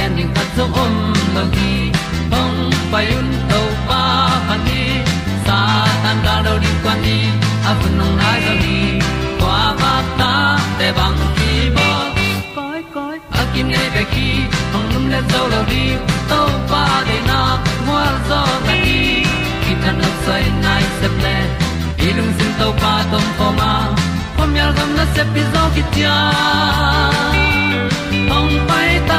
gen ding khat zo om lo gi hong pai un to pa pa ni sa tan da do di kwan ni a bu nong nai zo ni kwa ba ta te bang ki bo koi koi a kim nei be ki hong lum le zo lo di to pa de na mo zo ta ni ki tan no sai nai se ple ilung sin to pa tom ko ma. Pom yal gam na se pi zo ki tia hong pai ta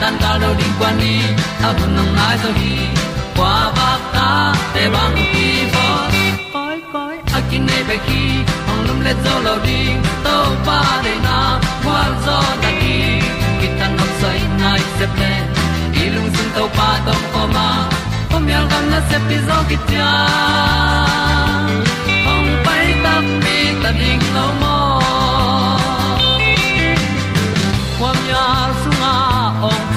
tan cao do đi qua đi, ta bu nang mai zo gi qua ba ta te bang ki bo koi koi a kin nei be ki ong lum le zo lo di to pa de na kwa zo ta ki ki tan nok sai nai se ple lung sun to pa tom ko ma. Pom yal gam na se pi zo ki tia ong pai ta mi ta ding lo mo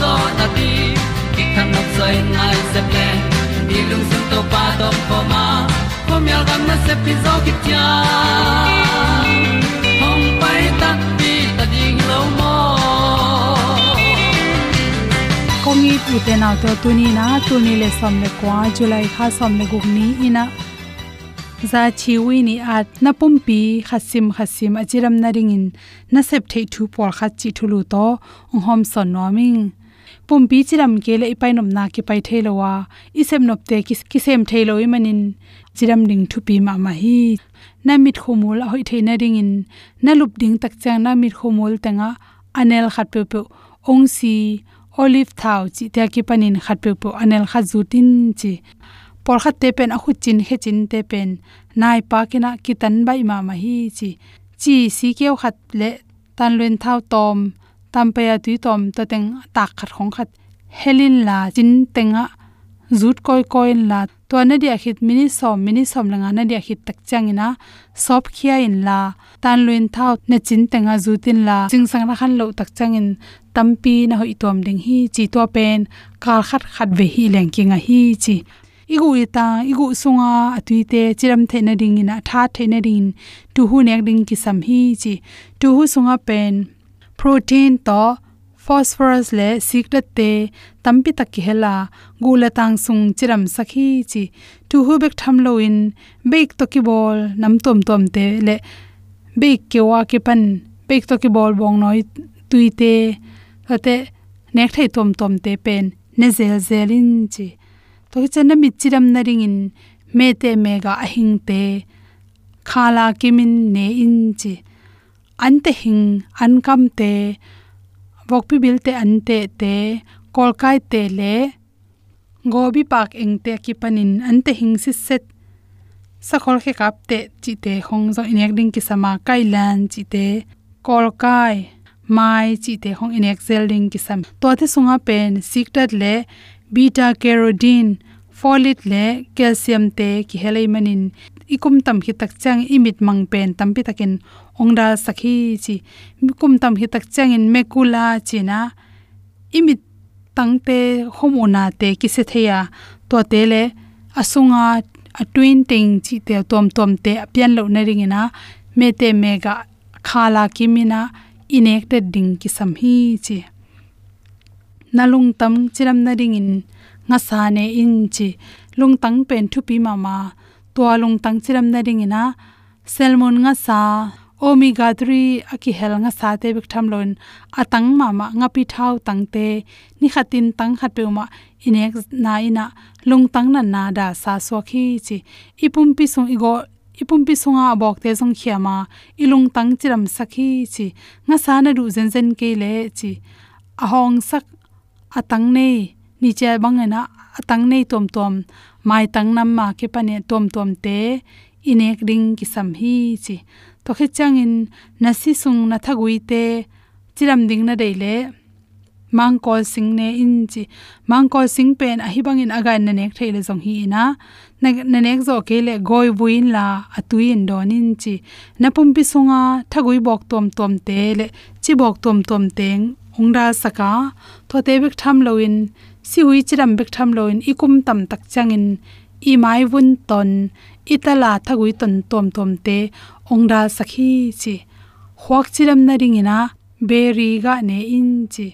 zo na ti ki kan nok sai nai se ple ni lung sun to pa do po ma. Pom yal gam na se pi zo ki tia hong pai ta pi ta ding lo mo kongi ute na to tuni na tuni le som le kwa july kha som le guk ni ina za chiwi ni at na pumpi khasim khasim achiram na ringin na sep thei thu por kha chi thulu to hom son noming pumpi chiram ke le ipai nom na ki pai theilowa, isem nop te ki sem theiloi manin chiram ding thu pi ma ma hi. Na mit khomul hoi theina ringin na lup ding tak chang na mit khomul tanga anel khat pe pe ong si olive thau chi te ki panin khat pe pe anel kha zutin chi. Por khat te pen a khu chin he chin te pen nai pa kina ki tan bai ma ma hi chi chi si keu khat le tan luen thau tom tam pe ya tu tom to teng tak khat khong khat helin la chin tenga zut koi koi la to na dia khit mini som mini som langa na dia khit tak changina sop khia in la tan luen thau na chin tenga zutin la ching sang na khan lo tak changin tampi na hoi tom ding hi chi to pen kal khat khat ve hi leng kinga hi chi igu ita, igu sunga atuite chiram theina ding ina, tha theina ding tu hu nek ding ki sam hi chi. Tu hu sunga pen, protein to phosphorus le secret te tampi takki hela gula tang sung chiram sakhi chi. Tu hu bek tham lo in bek to ki bol, nam tom tom te le bek ke wa ke pan bek to ki bol bong noi tuite ate nek thai tom tom te pen, ne zel zelin chi to hi chen mi chiram na ring in me te mega ahing te khala kimin ne in chi ante hing an kam te vokpi bil te an te kolkai te le gobi pak eng te ki panin ante hing si set sakhol khe kap te chi te khong zo inek ding ki sama kailan chi te kolkai mai chi te khong inek zel ding ki sam to te sunga pen siktat le beta carotene folate le calcium te ki helai manin ikum tam hi tak chang imit mang pen tam pi takin ongda sakhi chi. Mikum tam hi tak chang in mekula china imit tangte homona te ki se theya. To te le asunga a twin ting chi te tom tom te apian lo na ringina me te mega khala kimina inek te ding ki sam hi chi. Nalung tam chiram na ringin nga sa ne in chi lung tang pen thu pi mama to lung tang chiram na ringina salmon nga sa omega 3 aki hel nga sa te bik tham lon, atang mama nga pi thau tang te, ni khatin tang khat pe ma inek na ina lung tang na na da sa so khi chi. Ipum pi sung igo, ipum pi sunga bok te song khiama ilung tang chiram sakhi chi. Nga sa na ru zen zen ke le chi. Ahong sak, atang nei ni che bang na atang nei tom tom, mai tang nam ma ke pane tom tom te, inek ring ki sam hi chi. To khe chang in na si sung na thagui te, chiram ding na dei le. Mang kol sing ne in chi. Mang kol sing pen a hi bang in aga na nek thei le jong hi na na nek zo ke le goi buin la atui in don in chi. Na pum pi sunga thagui bok tom tom te le, chi bok tom tom teng ongda saka to te bik tham lo in si hui chiram bek tham loin ikum tam tak changin i mai vun ton, itala thagui ton tom tom te ongda sakhi chi huak chiram na ringina berry ga ne in chi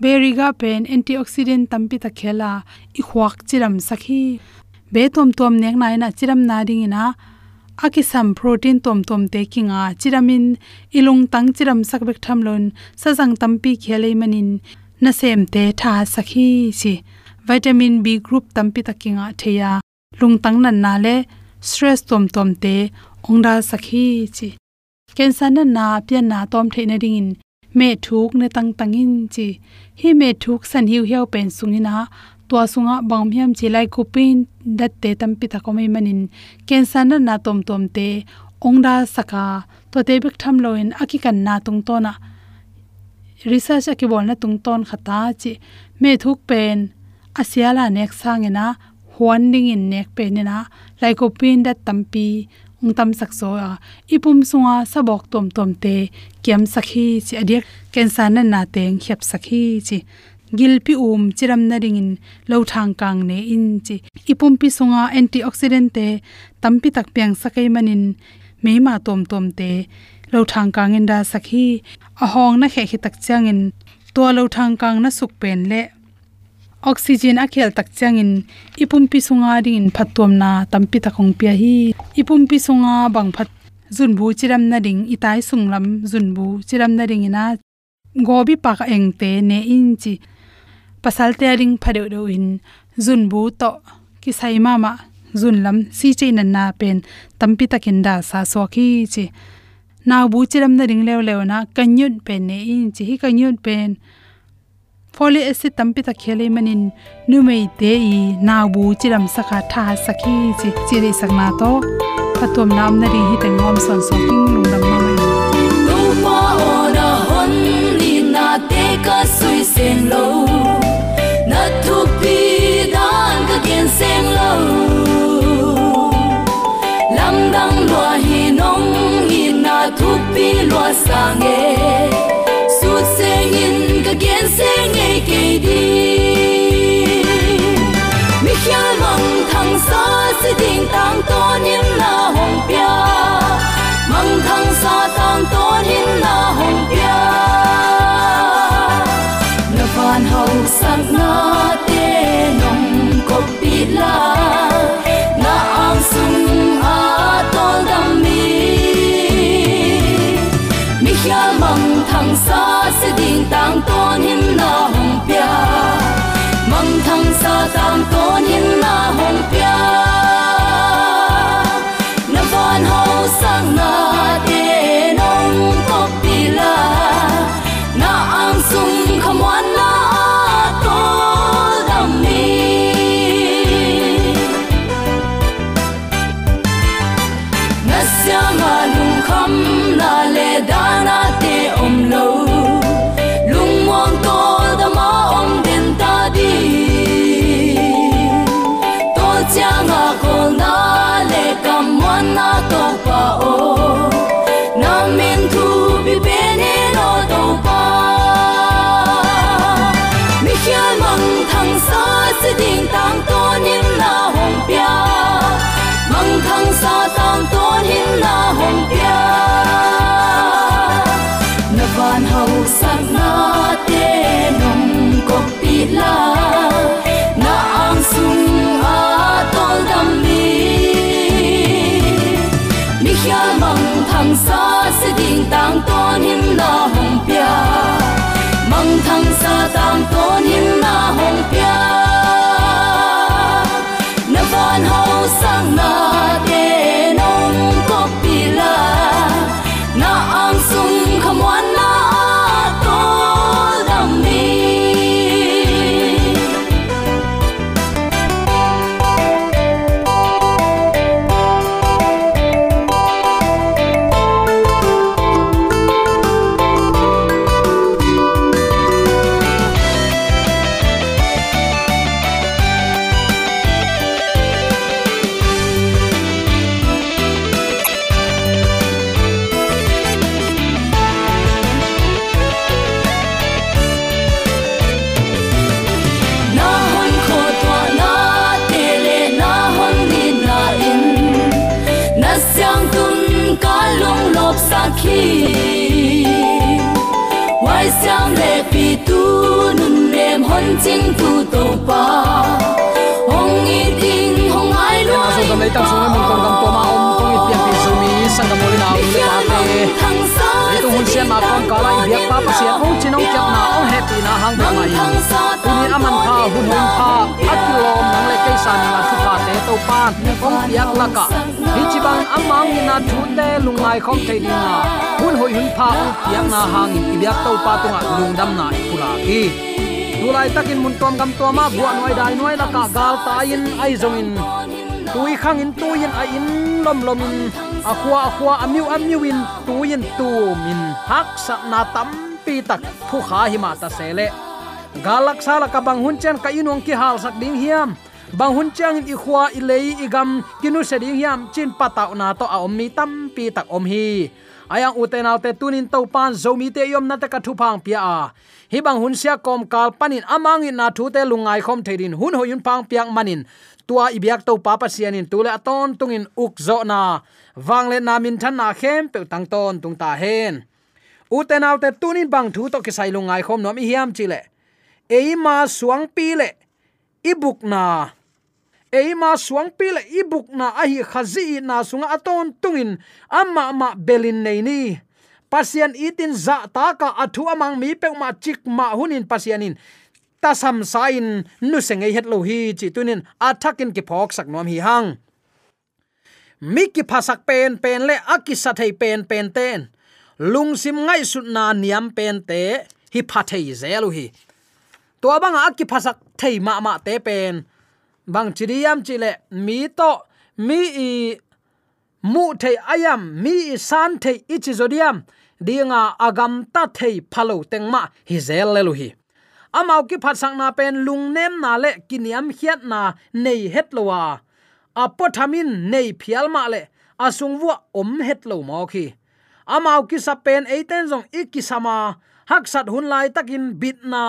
berry ga pen antioxidant tampi ta khela i huak chiram sakhi. Be tom tom nek na na chiram na ringina aki sam protein tom tom te kinga. Chiramin ilung tang chiram sak bek tham lon sajang tampi khelei manin na sem te tha sakhi chi. Vitamin b group tampi takinga theya. Lung tang nan na le stress tom tom te ongda sakhi chi. Cancer na na pya na tom theina ring in me thuk ne tang tangin chi. Hi me thuk san hiu hiu pen sungina tua sunga bangmhiam chi lai kupin dat te tampi ta komai manin. Cancer na na tom tom te ongda saka. To te bik tham loin akikan na tung to na research ki bolna tung ton khata chi me thuk pen asiala nek sangena huan ding in nek pe ni na pin da tampi ung tam sak so, a, ipum sunga sabok tom tom te kiam sakhi chi adiak cancer na na teng khep sakhi chi. Gilpi um chiram na ring in lo thang kang ne in chi. Ipum pi sunga antioxidant te, tampi tak piang sakai manin meima tom tom te lo thang kang in da sakhi, ahong na khe khi tak chang in to lo thang kang na suk pen le. Oxygen a khel tak changin ipumpi sunga ring phatom na tampi takhong pia hi. Ipumpi sunga bang phat. Zun bu chiram na ring itai sunglam. Zun bu chiram na ring ina. Gobi pak eng te ne in chi pasal te ring phade do in zun bu to ki sai ma ma zun lam si che na na pen. Tampi takin da sa so khi chi naw bu chiram na ring lew lew na kanyut pen ne in chi hi kanyut pen. Folic acid tampi ta khele manin numei te i naw bu chiram sakha tha sakhi chi chiri sakna to. Patom nam na ri hi teng ngom son so king lung dam ma mai. No ma ona hon ni na te ka sui sen lo. Na tu pi dan ka gen sen lo. Lam dang lo hi ta thuốc bi loa xa nghe sút xe nhìn cả kiến xe nghe kề đi. Mi khía mong thằng xa sẽ tình tăng to nhìn là hồng bia mong thằng xa tăng to nhìn là hồng bia nó phan hậu sắc na tê nồng cốc bi la. Na ang sung a tol đam mi cha mầm thằng xa pan ong piak la hi chi bang amang na thu te lungai khom thei ding na hun hoi hun pha u piak na hang in ibiak to pa tunga lungdam na ikula ki tulai takin mun tom gam to ma bua noi dai noi la gal ta in ai zong in. Tui khang in tu in a in, lom lom in. À a khwa a à khwa amiu à amiu in tu in tu min. Hak sa na tam pi tak, thu kha hi ma ta sele galak sala ka bang hun chen ka inong ki hal sak ding hiam bang hun chang i khwa i lei i gam, kinu se ding yam chin patau na to a om mi tam pi tak om hi. Ayang uten alte tunin to pan zomi te yom na ta ka thu phang pia a. Hi bang hun sia kom kal panin amang in na thu te lungai khom theirin hun ho yun phang piang manin. Tua ibyak to papa sianin tule aton tungin ukzo na. Wangle na min than na khem pe tang ton tung ta hen. Uten alte tunin bang thu to ki sai lungai khom nom i hiam chile eima suang pi le. Ibuk na eima suang pi ibuk na ahi khazi na sunga aton tungin. Amma ma belin nei ni. Pasian itin za ta ka athu amang mi pe ma chik ma hunin pasianin. Ta sam sain, nu sengei het lo hi chi tunin. Athakin ki phok sak nom hi hang. Mi ki phasak pen pen le aki sa thei pen pen ten. Lung sim ngai sut na niam pen te, hi phathei zelu hi. To bang aki phasak thei ma ma te pen bang chiriam chile mi to, mi i mu thei ayam, mi i san thei ichi zodiam, dinga agam ta thei phalo tengma hi zel lelu hi. Amau ki phat sang na pen lung nem na le kiniam hiat na nei het lowa apothamin nei phial ma le asung wa om het lo mo khi. Amau ki sa pen eiten jong ikisama hak sat hun lai takin bit na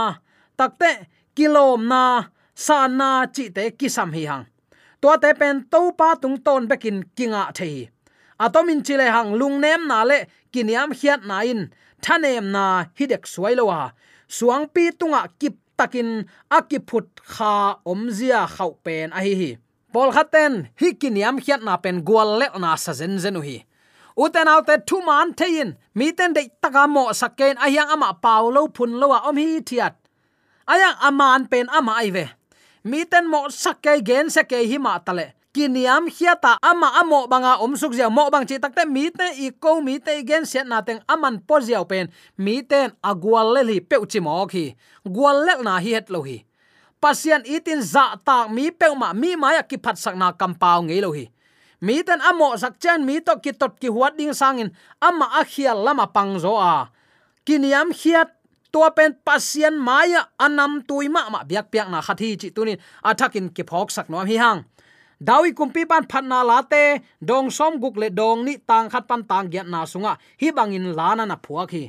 takte kilom na sa na chi te kisam hi hang. To te pen to pa tung ton bekin kinga the atomin chile hang lung nem na le kiniam hiat na in. Thanem na hidek suailowa suang pi tunga kip takin akiput kha omzia khau pen a hi hi. Pol khaten, hi kiniam hiat na pen gwal le na sa zen zen hi. Uten autte thu man thein mi ten de taka mo saken ahyang ama paulo phun lowa om hi thiat. Ayang aman pen ama ai ve mi ten mo sakke gen se ke hi ma tale. Kiniam hiata ama amo banga omsuk zia mo bang chi takte mi te i ko mi te gen set na teng aman po ziaw pen. Mi ten agwal le li pe chi mo khi gwal le na hi het lo hi. Pasian itin za ta mi pe ma, mi maya ki phat sak na kampau ngei lo hi. Mi ten amo sak chen, mi to ki tot ki huat ding sangin, ama a khial lama pang zo a. Kiniam hiat tua pen pasien maya anam tuima ma biak piak na khathi chi tunin athakin ki phok sak nom hi hang. Dawi kumpi pan phatna late dong som guk le dong ni tang khat pan tang gyat na sunga, hi bangin lana na phuak hi.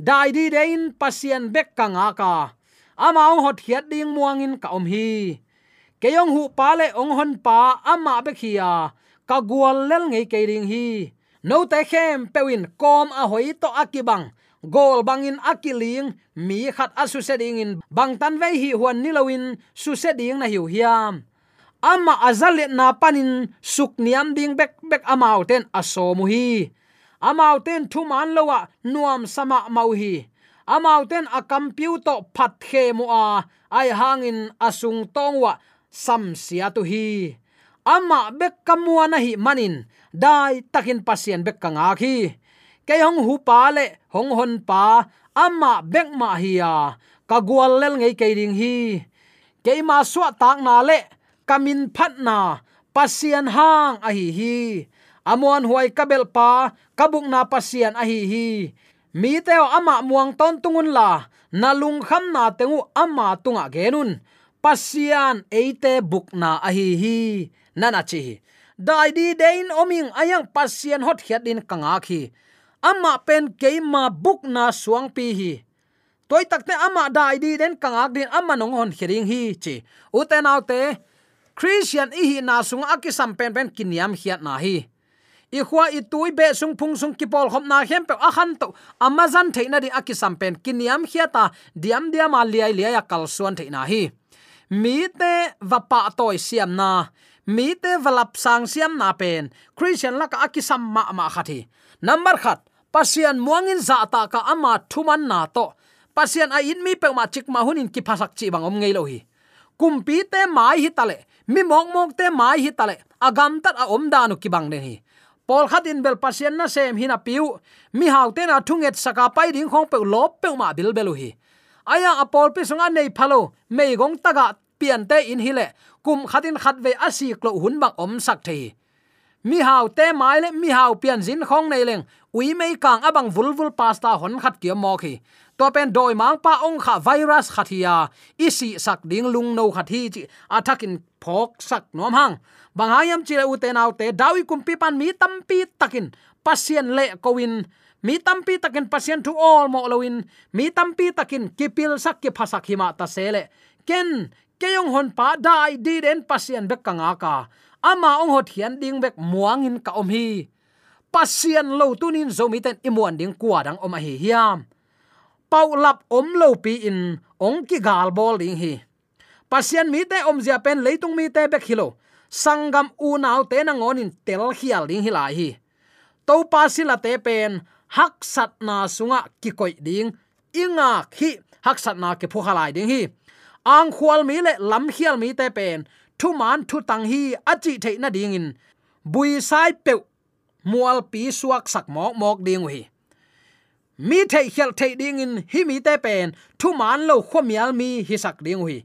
Dai di dein pasien bek ka nga ka. Ama hot hiat ding muangin ka om hi. Keyong hu pa le ong hon pa, ama be khia ka gwal lel ngei ke ring hi. No te khem pewin kom a hoi to akibang gol bangin akiling mi khat asu seding in bang tan ve hi huan nilawin su seding na hiu hiam. Ama azalet na panin suk niam ding bek bek amau ten aso mu hi. Amau ten thu man lowa ah, nuam sama mau hi. Amau ten a computer phat khe mu a, ai hangin asung tongwa sam sia tu hi. Ama bek kamua na hi manin, dai takin pasien bek kanga khi ke hong hu pa le hong hon pa ama bek ma hi ya ka gwal lel ngei ke ding hi. Ke ma suwa tak na le kamin phat na pasian hang a hi. Hi amon huai kabel pa kabuk na pasian a hi hi. Mi teo ama muang ton tungun la nalung kham na tengu ama tunga genun pasian eite bukna a hi. Hi nana chi dai di dein oming ayang pasian hot hiat din kanga khi ama pen keima bukna suang pi hi. Toy takte ama dai di den kangak din ama nong hon khering hi chi. Uten autte christian i hi na sung akisam pen pen kiniam hiat na hi. I khwa i tui be sung phung sung ki pol khop na hem pe a khan to amazon theina di akisam pen kiniam hiata diam diam a liai liai kal suan theina hi. Mi te vapa toy siam na. Mi te valap sang siam na pen. Christian laka akisam ma ma khathi number khat pasian muangin za ta ka ama thuman na to. Pasian a in mi pe ma chik ma hunin ki phasak chi bang om ngei lo hi. Kumpi te mai hi tale, mi mok mok te mai hi tale, agam tat a om danu ki bang ne hi. Pol khat in bel pasien na sem hina piu, mi hau te na thunget saka pai ding khong pe lop pe ma bil belu hi. Aya apol pe sunga nei phalo, mei gong taga pian te in hi le, kum khatin khat ve asi klo hun bang om sak thei mi hau te mai le, mi hau pian zin khong nei leng. Ui mei kang abang vulvul pasta hon khat kia mo khi. To pen doi mang pa ong kha virus khathia isi sak ding lung no khathi chi. Athakin phok sak nom hang. Bangayam chile u te au te dawi kumpi pan mi tampi takin. Pasien le kowin. Mi tampi takin pasien thu all mo lowin. Mi tampi takin kipil sak ki phasak hima ta sele ken keyong hon pa dai di den pasien bek kanga ka ama ong hot hian ding bek muangin ka om hi pasien lo tunin zomi ten imuan ding kwa dang om hi hiam. Pau lap om lo pi in ong ki gal bol ding hi pasien mi te om zia pen leitung mi te bek hilo sangam u nau te na ngonin tel hial ding la hi to pasila te pen hak sat na sunga ki koi ding inga khi hak sat na ke phu halai ding hi ang khwal mi le lam khial mi te pen thu man thu tang hi achi the na ding in. Bui sai pe mual pi suak sak mok mok ding hi mi the hial the ding in, hi mi te pen thu man lo khomial mi hi sak ding hi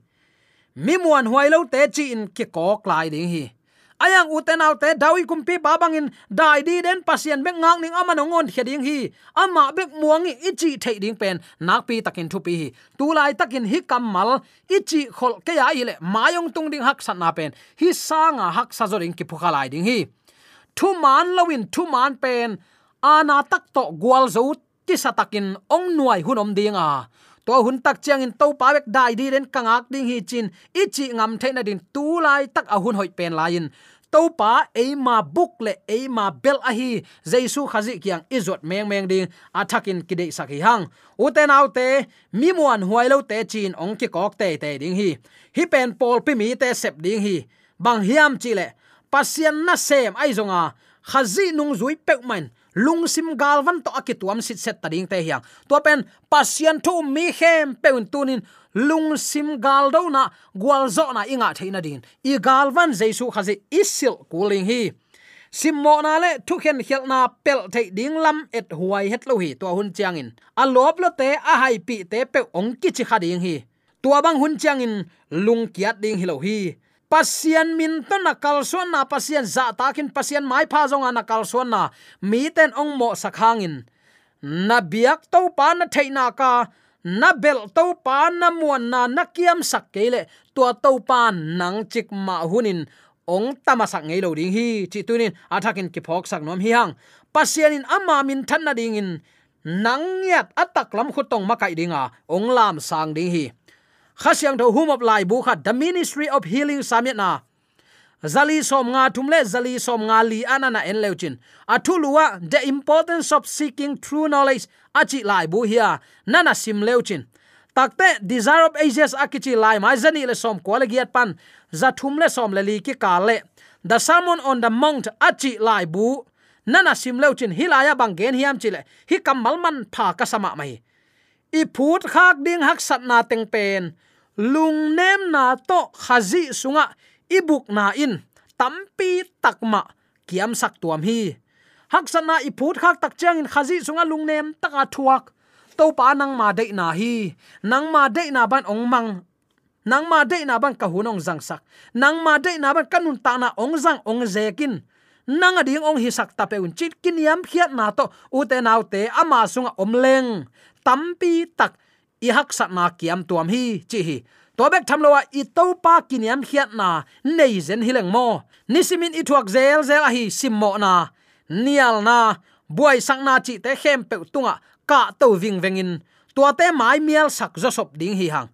mi muan huai lo te chi in ki kok lai ding hi ayang uten autte dawi kumpi babangin dai di den pasien bek ngang ning ama nongon heding hi. Ama bek muangi ichi thei ding pen. Nak pi takin thu pi hi. Tu lai takin hi kamal ichi khol ke ya ile mayong tung ding hak san na pen. Hi sanga hak sa zoring ki phukha lai ding hi. Thu man lawin thu man pen. Ana tak to gwal zo ti satakin ong nuai hunom dinga to hun tak chiang in to pa bek dai di ren kangak ding hi chin ichi ngam theina din tu lai tak a hun hoi pen lain to pa e ma buk le e ma bel a hi jesu khazi kyang izot meng meng ding athakin kide sakhi hang. Uten autte mi muan huai lo te chin ong ki kok te te ding hi. Hi pen pol pi mi te sep ding hi. Bang hiam chi le, pasian na sem, ai zonga? Khazi nung zui pek man lung sim to akituam sit set tading te hiang. To pen, pasien thu mi khem peun tunin. Lung sim gal do na gwalzo na inga theina din. I galvan jesu khazi isil kuling hi. Simmo na le thu khen khel na pel thei ding lam et huai het lo hi. To hun changin a lop lo te, a hai pi te pe ong ki chi khading hi. Tua bang hun changin lung kiat ding hi lo hi pasian min to na kalsuan na, pasian za takin pasian mai pha zong na kalsuan na. Mi ten ong mo sakhangin. Na biak to pa na theina ka, na bel to pa na muan na na kiam sak kele tua to pa nang chik ma hunin. Ong tamasak ngei lo ding hi, chi tunin athakin ki phok sak nom hi hang. Pasian in ama min than na ding in nang yat atak lam khutong makai dinga. Ong lam sang ding hi. Khasyang tho hum of lai bu kha the ministry of healing summit na zali som nga tumle zali som nga li anana en leuchin athulua the importance of seeking true knowledge achi lai bu hia nana sim leuchin takte desire of ages akichi lai mai zani le som ko le giat pan za thum le som le li ki ka le the sermon on the mount achi lai bu nana sim leuchin hilaya bang gen hiam chile hi kamal man pha ka sama mai i phut khak ding hak sat na teng pen lung nem na to khazi sunga, ibuk na in, tampi takma, kiam sak tuam hi. Hak sana i phut khak tak chang in khazi sunga lung nem taka thuak. To pa nang ma de na hi. Nang ma de na ban ong mang. Nang ma de na ban ka hunong jang sak. Nang ma de na ban kanun ta na ong jang ong zekin. Nang ading ong hi sak ta pe un chit kin yam khiat na to, u te nau te ama sunga om leng. Tampi tak i hak sat na kiam tuam hi, chi hi. To bek tham lo i to pa kiniam khiat na. Nei zen hileng mo. Nisimin i thuak zel zel a hi, sim mo na. Nial na. Buai sang na chi te khem pe tunga. Ka to wing wengin tua te mai mial sak zo sop ding hi hang.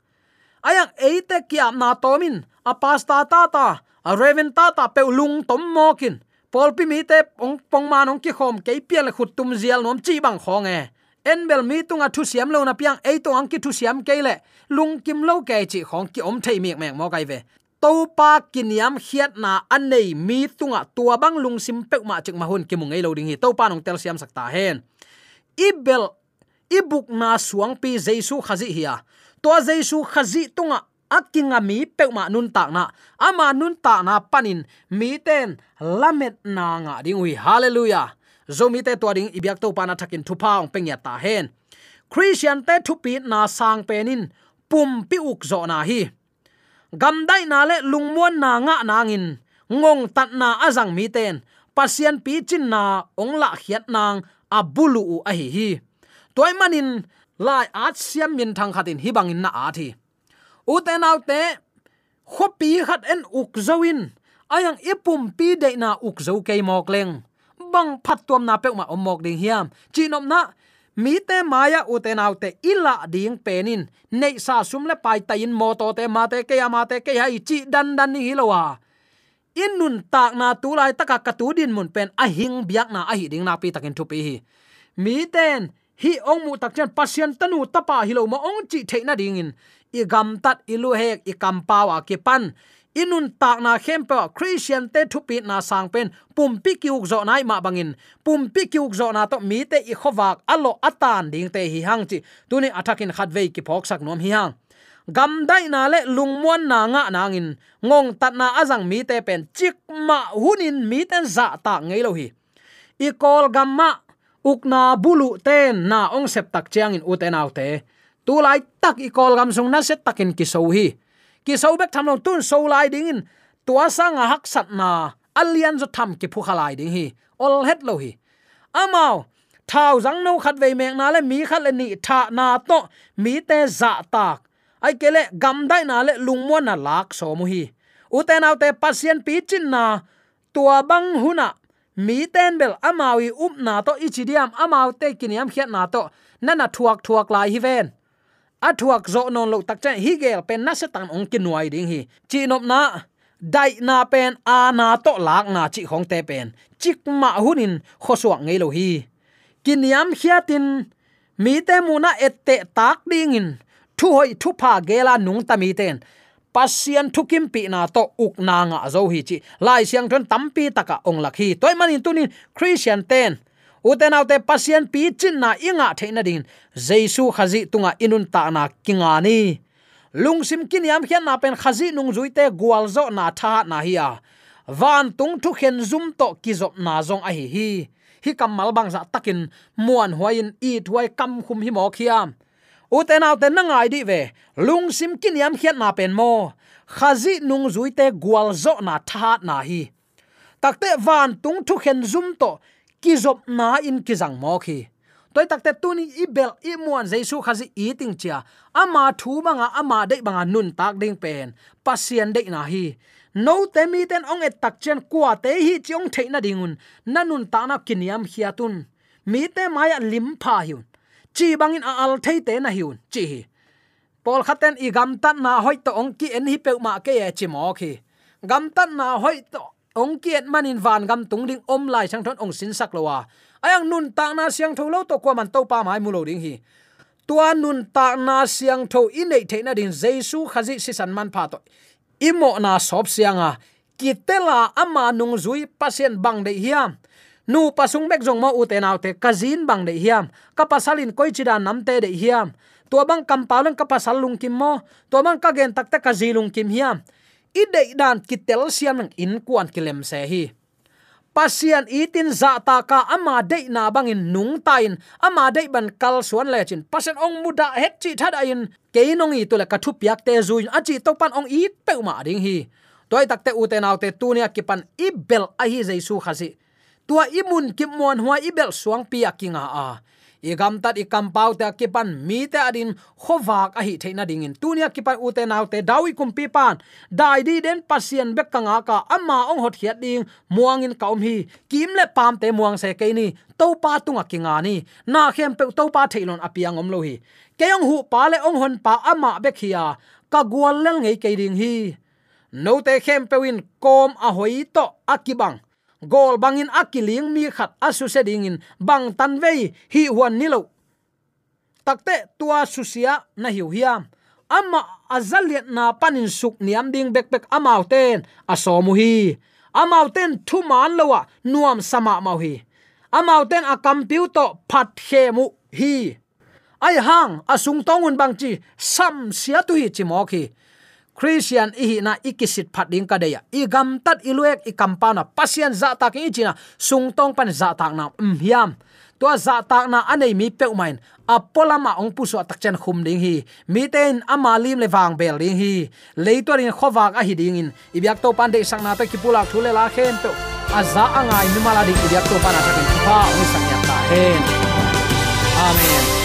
Ayang eite kiam na tomin. A pasta ta ta a reven ta ta pe lung tom mokin pol pi mi te ong pong ma nong ki khom ke pial khut tum zial nom chi bang khong e enbel mi tunga thu siam lo na piang ei to ang ki thu siam ke le. Lung kim lo ke chi khong ki om thei mek mek mo kai ve. To pa kiniam hiat na anei mi tunga tua bang lung sim pek ma chik ma hun ki mung ei lo ding hi. To pa nong tel siam sakta hen. Ibel ibuk na suang pi jesu khazi hiya to jesu khazi tunga akinga mi peuma nun tak na. Ama nun ta na panin mi ten lamet na nga ding wi hallelujah zomi te to ding ibyak to pana thakin thupa ong pengya ta hen. Christian te thupi na sang penin, pum pi uk zo na hi. Gam dai na le lungmuan na nga nangin, ngong tat na azang mi ten. Pasien pi chin na ong la khiat nang abulu u a hi hi. Toy manin, lai at siam min thang khatin hi bangin na a thi. U te nau te, khopi khat en uk zoin ayang ipum pi de na uk zo ke mok leng bang phat tuam na pe ma omok ding hiam. Chinom na, mi te maya u te nau te ila ding penin. Nei sa sum le pai ta in mo to te ma te ke ya ma te ke hai chi dan dan ni hilowa in nun tak na tu lai taka ka tu din mun pen a hing biak na a hi ding na pi takin thu pi hi. Mi ten, hi ong mu tak chen pasien tanu tapa hilo ma ong chi theina ding in. I gam tat i lu hek, i kam pawa ke pan inun tak na khempa christian te thupi na sang pen. Pumpi kiuk zo nai ma bangin. Pumpi kiuk zo na to mi te i khowak. Alo atan ding te hi hang chi. Tuni athakin khatve ki phok sak nom hi hang. Gam dai na le lungmuan na nga nangin. Ngong tat na azang mi te pen. Chik ma hunin mi ten za ta ngei lo hi. I kol gamma ukna bulu ten na ong sep tak chiang in uten autte tu lai tak i kol gam sung na set takin ki so hi ki so bek tham long tun so lai ding in. Tua sang a hak sat na alian zo tham ki phu khalai ding hi. Ol het lo hi. Amao thao zang no khat ve mek na le, mi khat le ni tha na to. Mi te za tak. Ai kele gam dai na le lungmo na lak so mu hi. Uten te pasien pi chin na. Tua bang huna mi ten bel amawi up na to. Ichidiam amaw te kiniam khiat na to. Nana thuak thuak lai hi ven athuak zo non lo tak chen hi gel pen na se tan ong kinuai ding hi. Chi nop na, dai na pen, a na to lak na chi khong te pen. Chik ma hunin khosuak ngei lo hi. Kiniam khiatin mi te mu na ette tak ding in. Thu hoi thu pha gela nung ta mi ten. Pasian thukim pi na to uk na nga zo hi chi. Lai siang thon tampi taka ong lakhi toy manin tunin, christian ten uten autte pasian pi chin na inga theina din. Jesu khazi tunga inun ta na kinga ni. Lungsim kin yam khian na pen khazi nung zuite gwalzo na tha na hiya van tung thu khen zum to kizop na zong a hi hi. Hi kamal bang za takin muan huain i thuai kam khum hi mo khiam uten autte na ngai di ve. Lungsim kin yam khian na pen mo. Khazi nung zuite gwalzo na tha na hi. Takte van tung thu khen zum to kizop na in kizang mo khi. Toy takte tuni ibel i muan jesu khazi eating chia. Ama thu manga ama dei banga nun tak ding pen. Pasien dei na hi. No te mi ten ong et tak chen kwa te hi chiong theina dingun. Nanun ta na kiniam hiatun mi te maya lim pha hiun. Chi bangin a al thei te na hiun. Chi hi. Pol khaten i gam tan na hoi to ong ki en hi pe ma ke e chi mo khi. Gam tan na hoi to ong kiet manin van gam tung ding om lai sang thon ong sin sak lowa à? ayang nun ta na siang tholo to kwa man to pa mai mu lo ding hi tua nun ta na siang tho in nei the na din jesu khazi si san man pha to imo na sop sianga à? kitela ama nung zui pasien bang de hiam nu pasung mek jong ma u te naw te kazin bang de hiam ka pasalin koi chida nam te de hiam tua bang kam palang ka pasal lung kim mo tua bang ka gen tak ta kazilung kim hiam idei dan kitel siam in kuan kilem se hi pasian itin za ta ka ama de na bangin nung tain, ama de ban kal suan le chin. Pasen ong muda het chi thada in ke nong i to le ka thu piak te zu a chi to pan ong i pe ma ding hi. Toy tak te u te naw te tu nia ki pan i bel a hi jaisu khasi. Tua imun kim mon huwa i bel suang pi akinga a igam gam tat ikam pau te kipan mi te adin khowak a hi theina ding in tunia kipan u te naw te dawi kum pi pan dai di den pasien bek kanga ka ama ong hot hiat ding muang in kaum hi. Kim le pam te muang se ke ni to pa tunga kinga ni. Na khem pe to pa theilon apiang om lo hi. Keyong hu pa le ong hon pa ama bek hiya ka gwal lel ngei ke ding hi. No te khem pe win kom a hoi to akibang gol bangin akiling mi khat asu se dingin bang tan vei hi huan nilo takte tua susia na hiu hiam. Ama azaliat na panin suk niam ding bek bek amauten asomu hi. Amauten thu man lowa nuam sama mau hi. Amauten a computer phat he mu hi. Ai hang, asung tongun bang chi sam sia tu hi chi mo christian i na ikisit phat ding ka deya. I gam tat iluek, i kampana pasien za ta ki china. Sung tong pan za tak na um hiam. To za tak na anei mi pe main apolama ong puso tak chen khum ding hi. Mi ten ama lim le wang bel ding hi. Leitor in khowak a hi ding in. Ibyak to pan de sang na pe ki pula thule la khen pe. Aza angai mi mala ding ibyak to pan a takin pa ong sang ya ta hen amen.